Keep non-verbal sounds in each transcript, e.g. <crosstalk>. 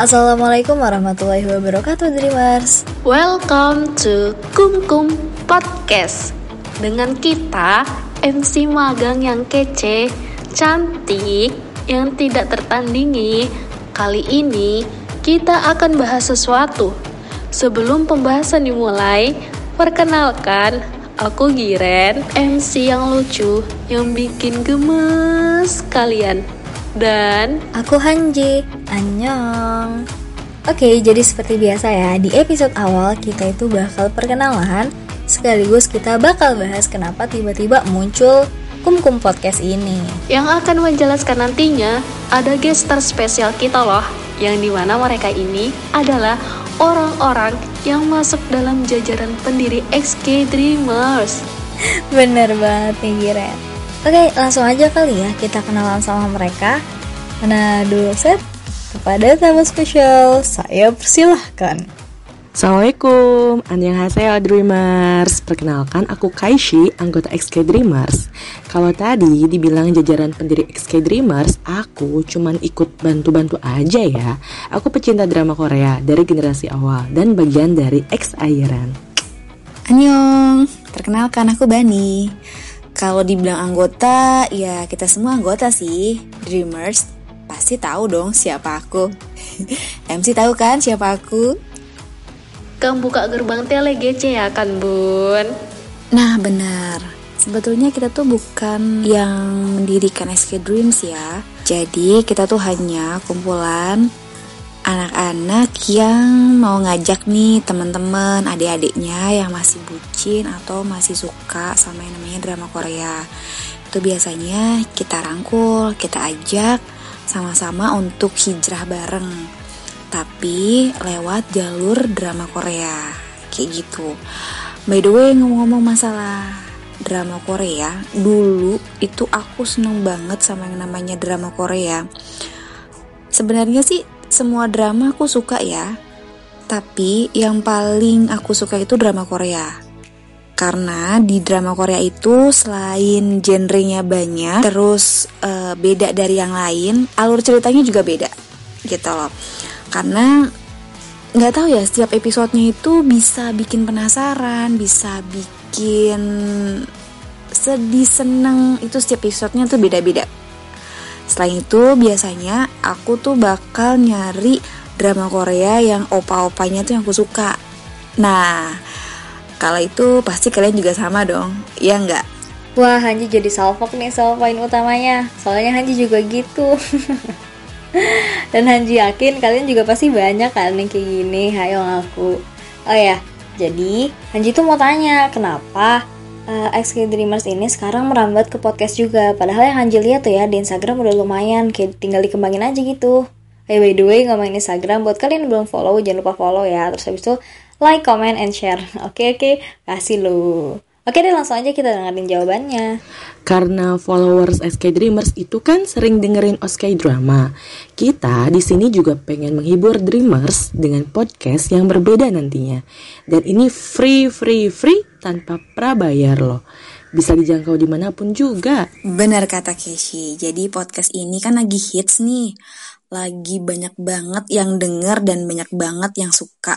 Assalamualaikum warahmatullahi wabarakatuh Dreamers. Welcome to Kum Kum Podcast. Dengan kita MC magang yang kece, cantik, yang tidak tertandingi Kali ini kita akan bahas sesuatu. Sebelum pembahasan dimulai, perkenalkan Aku Giren, MC yang lucu, yang bikin gemes kalian dan aku Hanji. Annyeong. Oke, jadi seperti biasa ya, di episode awal kita itu bakal perkenalan, sekaligus kita bakal bahas kenapa tiba-tiba muncul Kum-Kum Podcast ini. Yang akan menjelaskan nantinya, ada guest spesial kita loh, yang di mana mereka ini adalah orang-orang yang masuk dalam jajaran pendiri XK Dreamers. Bener banget nih Giren. Oke, langsung aja kali ya kita kenalan sama mereka. Mana dulu set? Kepada tamu spesial, saya persilahkan. Assalamualaikum, Annyeonghaseyo Dreamers Perkenalkan, aku Kaishi, anggota XK Dreamers Kalau tadi dibilang jajaran pendiri XK Dreamers Aku cuman ikut bantu-bantu aja ya Aku pecinta drama Korea dari generasi awal Dan bagian dari X Airan Annyeong, perkenalkan aku Bani kalau dibilang anggota, ya kita semua anggota sih. Dreamers pasti tahu dong siapa aku. <laughs> MC tahu kan siapa aku? Kamu buka gerbang tele GC ya kan bun? Nah benar. Sebetulnya kita tuh bukan yang mendirikan SK Dreams ya. Jadi kita tuh hanya kumpulan anak-anak yang mau ngajak nih teman-teman adik-adiknya yang masih bucin atau masih suka sama yang namanya drama Korea. Itu biasanya kita rangkul kita ajak sama-sama untuk hijrah bareng tapi lewat jalur drama Korea. Kayak gitu. By the way ngomong-ngomong masalah drama Korea dulu itu aku seneng banget sama yang namanya drama Korea. Sebenarnya sih semua drama aku suka ya. Tapi yang paling aku suka itu drama Korea. Karena di drama Korea itu selain genrenya banyak, terus uh, beda dari yang lain, alur ceritanya juga beda, gitu loh. Karena nggak tahu ya setiap episodenya itu bisa bikin penasaran, bisa bikin sedih seneng itu setiap episodenya tuh beda-beda Selain itu, biasanya aku tuh bakal nyari drama Korea yang opa-opanya tuh yang aku suka. Nah, kalau itu pasti kalian juga sama dong, ya nggak? Wah, Hanji jadi salfok nih soal poin utamanya. Soalnya Hanji juga gitu. <laughs> Dan Hanji yakin kalian juga pasti banyak kan nih kayak gini, hayo ngaku. Oh ya, jadi Hanji tuh mau tanya, kenapa uh, eh, XK Dreamers ini sekarang merambat ke podcast juga. Padahal yang Hanji lihat tuh ya di Instagram udah lumayan, kayak tinggal dikembangin aja gitu. Hey by the way ngomongin Instagram buat kalian yang belum follow jangan lupa follow ya. Terus habis itu like, comment, and share. <laughs> Oke okay, oke, okay. kasih lu. Oke deh langsung aja kita dengerin jawabannya. Karena followers SK Dreamers itu kan sering dengerin SK Drama. Kita di sini juga pengen menghibur Dreamers dengan podcast yang berbeda nantinya. Dan ini free free free tanpa prabayar loh. Bisa dijangkau di mana pun juga. Benar kata Keshi. Jadi podcast ini kan lagi hits nih. Lagi banyak banget yang denger dan banyak banget yang suka.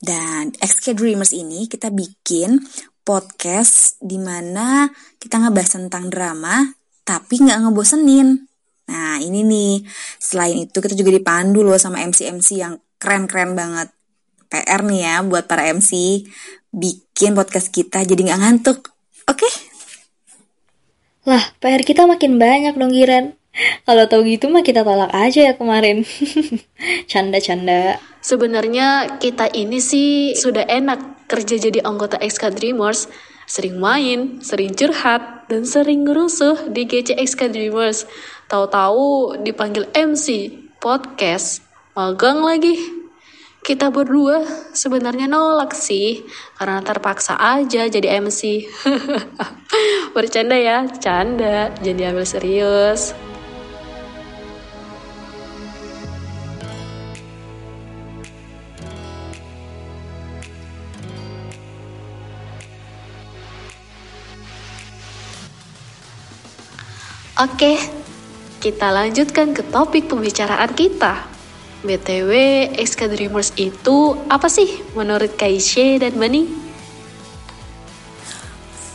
Dan XK Dreamers ini kita bikin podcast di mana kita ngebahas tentang drama tapi nggak ngebosenin. Nah ini nih, selain itu kita juga dipandu loh sama MC-MC yang keren-keren banget. PR nih ya buat para MC, bikin podcast kita jadi nggak ngantuk. Oke? Okay? Lah, PR kita makin banyak dong Giran. Kalau tahu gitu mah kita tolak aja ya kemarin. <laughs> Canda-canda. Sebenarnya kita ini sih sudah enak kerja jadi anggota XK Dreamers. Sering main, sering curhat, dan sering ngerusuh di GC XK Dreamers. Tahu-tahu dipanggil MC, podcast, magang lagi. Kita berdua sebenarnya nolak sih, karena terpaksa aja jadi MC. <laughs> Bercanda ya, canda, jadi ambil serius. Oke, kita lanjutkan ke topik pembicaraan kita. BTW, SK Dreamers itu apa sih menurut Kaishe dan Bani?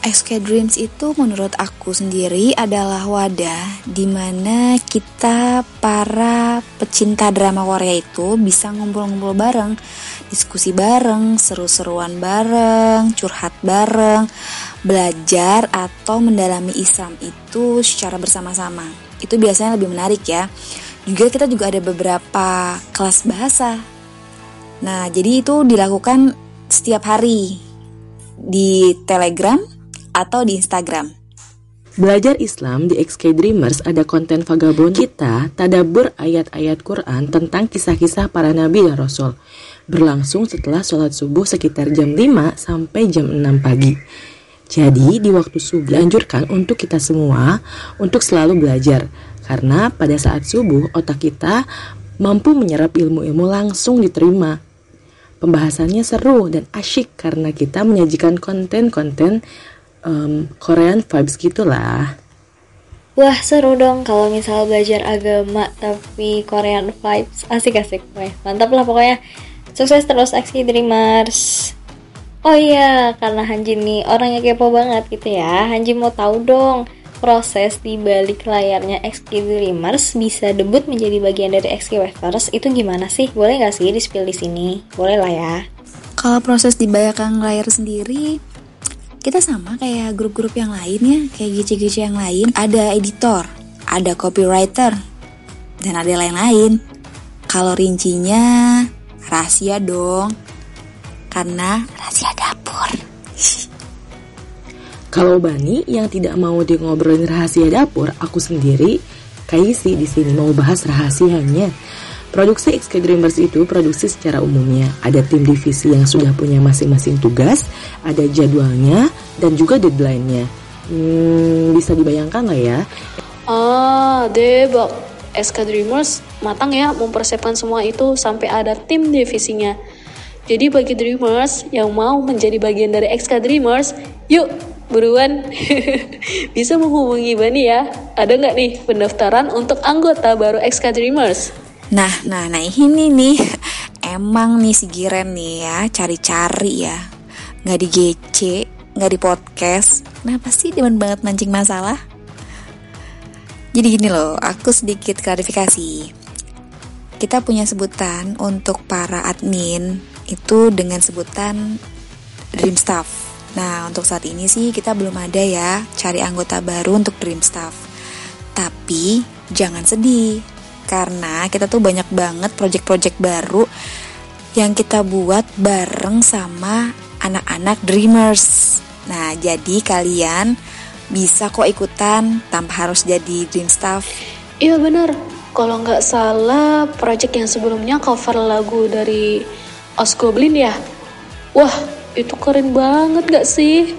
SK Dreams itu menurut aku sendiri adalah wadah di mana kita para pecinta drama Korea itu bisa ngumpul-ngumpul bareng, diskusi bareng, seru-seruan bareng, curhat bareng, belajar atau mendalami Islam itu secara bersama-sama. Itu biasanya lebih menarik ya. Juga kita juga ada beberapa kelas bahasa. Nah, jadi itu dilakukan setiap hari di Telegram atau di Instagram. Belajar Islam di XK Dreamers ada konten vagabond kita tadabur ayat-ayat Quran tentang kisah-kisah para nabi dan rasul. Berlangsung setelah sholat subuh sekitar jam 5 sampai jam 6 pagi. Jadi di waktu subuh dianjurkan untuk kita semua untuk selalu belajar. Karena pada saat subuh otak kita mampu menyerap ilmu-ilmu langsung diterima. Pembahasannya seru dan asyik karena kita menyajikan konten-konten um, Korean vibes gitulah. Wah seru dong kalau misal belajar agama tapi Korean vibes asik-asik Wah, mantap lah pokoknya sukses terus aksi Dreamers Oh iya karena Hanji nih orangnya kepo banget gitu ya Hanji mau tahu dong proses di balik layarnya XK Dreamers bisa debut menjadi bagian dari XK Wavers itu gimana sih? Boleh nggak sih di spill di sini? Boleh lah ya. Kalau proses di belakang layar sendiri kita sama kayak grup-grup yang lain ya, kayak GC-GC yang lain. Ada editor, ada copywriter, dan ada lain-lain. Kalau rincinya rahasia dong, karena rahasia dapur. <laughs> Kalau Bani yang tidak mau di ngobrolin rahasia dapur, aku sendiri Kaisi di sini mau bahas rahasianya. Produksi XK Dreamers itu produksi secara umumnya. Ada tim divisi yang sudah punya masing-masing tugas, ada jadwalnya, dan juga deadline-nya. Hmm, bisa dibayangkan lah ya. Ah, debak. SK Dreamers matang ya mempersiapkan semua itu sampai ada tim divisinya. Jadi bagi Dreamers yang mau menjadi bagian dari XK Dreamers, yuk buruan <laughs> bisa menghubungi Bani ya. Ada nggak nih pendaftaran untuk anggota baru XK Dreamers? Nah, nah, nah ini nih emang nih si Giren nih ya cari-cari ya, nggak di GC, nggak di podcast. Kenapa sih demen banget mancing masalah? Jadi gini loh, aku sedikit klarifikasi. Kita punya sebutan untuk para admin itu dengan sebutan Dream Staff. Nah, untuk saat ini sih kita belum ada ya cari anggota baru untuk Dream Staff. Tapi jangan sedih, karena kita tuh banyak banget project-project baru yang kita buat bareng sama anak-anak dreamers. Nah, jadi kalian bisa kok ikutan tanpa harus jadi dream staff. Iya bener, kalau nggak salah project yang sebelumnya cover lagu dari Os Goblin ya. Wah, itu keren banget gak sih?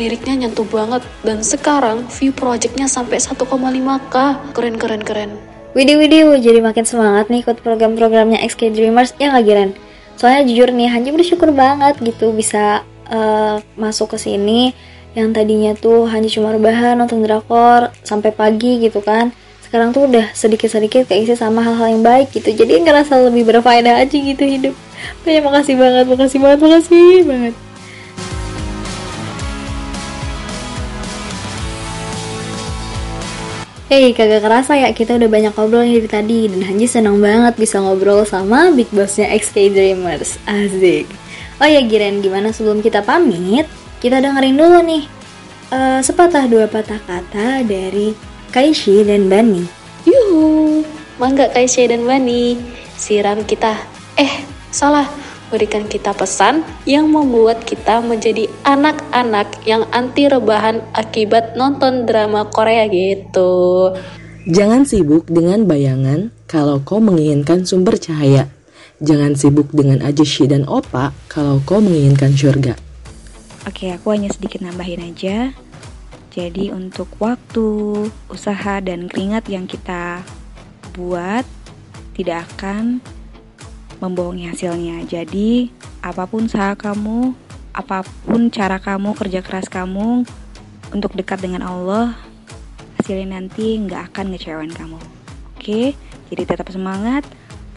Liriknya nyentuh banget dan sekarang view projectnya sampai 1,5k. Keren keren keren. Widih widih jadi makin semangat nih ikut program-programnya XK Dreamers ya nggak? Soalnya jujur nih Hanji bersyukur banget gitu bisa uh, masuk ke sini yang tadinya tuh Hanji cuma rebahan nonton drakor sampai pagi gitu kan. Sekarang tuh udah sedikit-sedikit keisi sama hal-hal yang baik gitu. Jadi ngerasa lebih berfaedah aja gitu hidup. Banyak makasih banget, makasih banget, makasih banget. Hey, kagak kerasa ya kita udah banyak ngobrol dari tadi dan Hanji senang banget bisa ngobrol sama Big Bossnya XK Dreamers. Asik. Oh ya Giren, gimana sebelum kita pamit? Kita dengerin dulu nih uh, sepatah dua patah kata dari Kaishi dan Bani. Yuhu, mangga Kaishi dan Bani, siram kita. Eh, salah berikan kita pesan yang membuat kita menjadi anak-anak yang anti rebahan akibat nonton drama Korea gitu. Jangan sibuk dengan bayangan kalau kau menginginkan sumber cahaya. Jangan sibuk dengan ajeshi dan opa kalau kau menginginkan surga. Oke, aku hanya sedikit nambahin aja. Jadi untuk waktu, usaha, dan keringat yang kita buat tidak akan membohongi hasilnya. Jadi, apa pun usaha kamu, apa pun cara kamu, kerja keras kamu untuk dekat dengan Allah, hasilnya nanti nggak akan ngecewain kamu. Oke, jadi tetap semangat,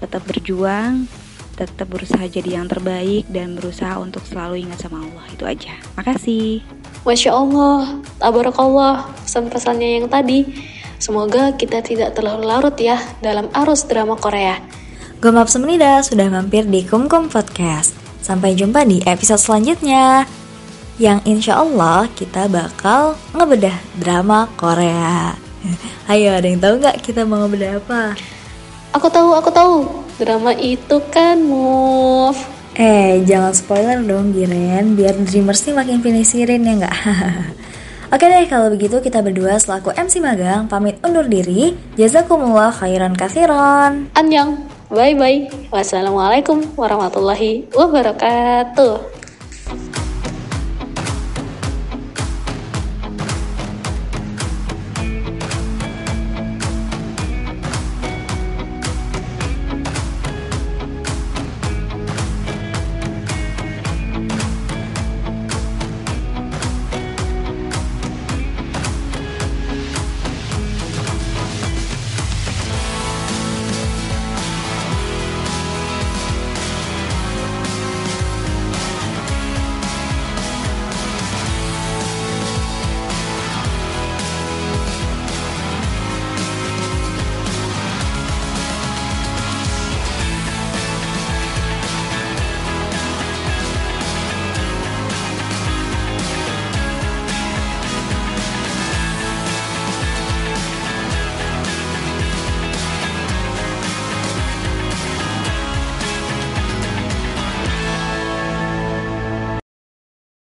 tetap berjuang, tetap berusaha jadi yang terbaik dan berusaha untuk selalu ingat sama Allah. Itu aja. Makasih. Masya Allah, tabarakallah, pesan-pesannya yang tadi. Semoga kita tidak terlalu larut ya dalam arus drama Korea. Gomap Semenida sudah mampir di Kumkum Podcast. Sampai jumpa di episode selanjutnya. Yang insya Allah kita bakal ngebedah drama Korea. <laughs> Ayo, ada yang tahu nggak kita mau ngebedah apa? Aku tahu, aku tahu. Drama itu kan move. Eh, jangan spoiler dong, Giren. Biar Dreamers nih makin penisirin ya nggak? <laughs> Oke deh, kalau begitu kita berdua selaku MC Magang pamit undur diri. Jazakumullah khairan kathiron. Annyeong. Bye-bye. Wassalamualaikum warahmatullahi wabarakatuh.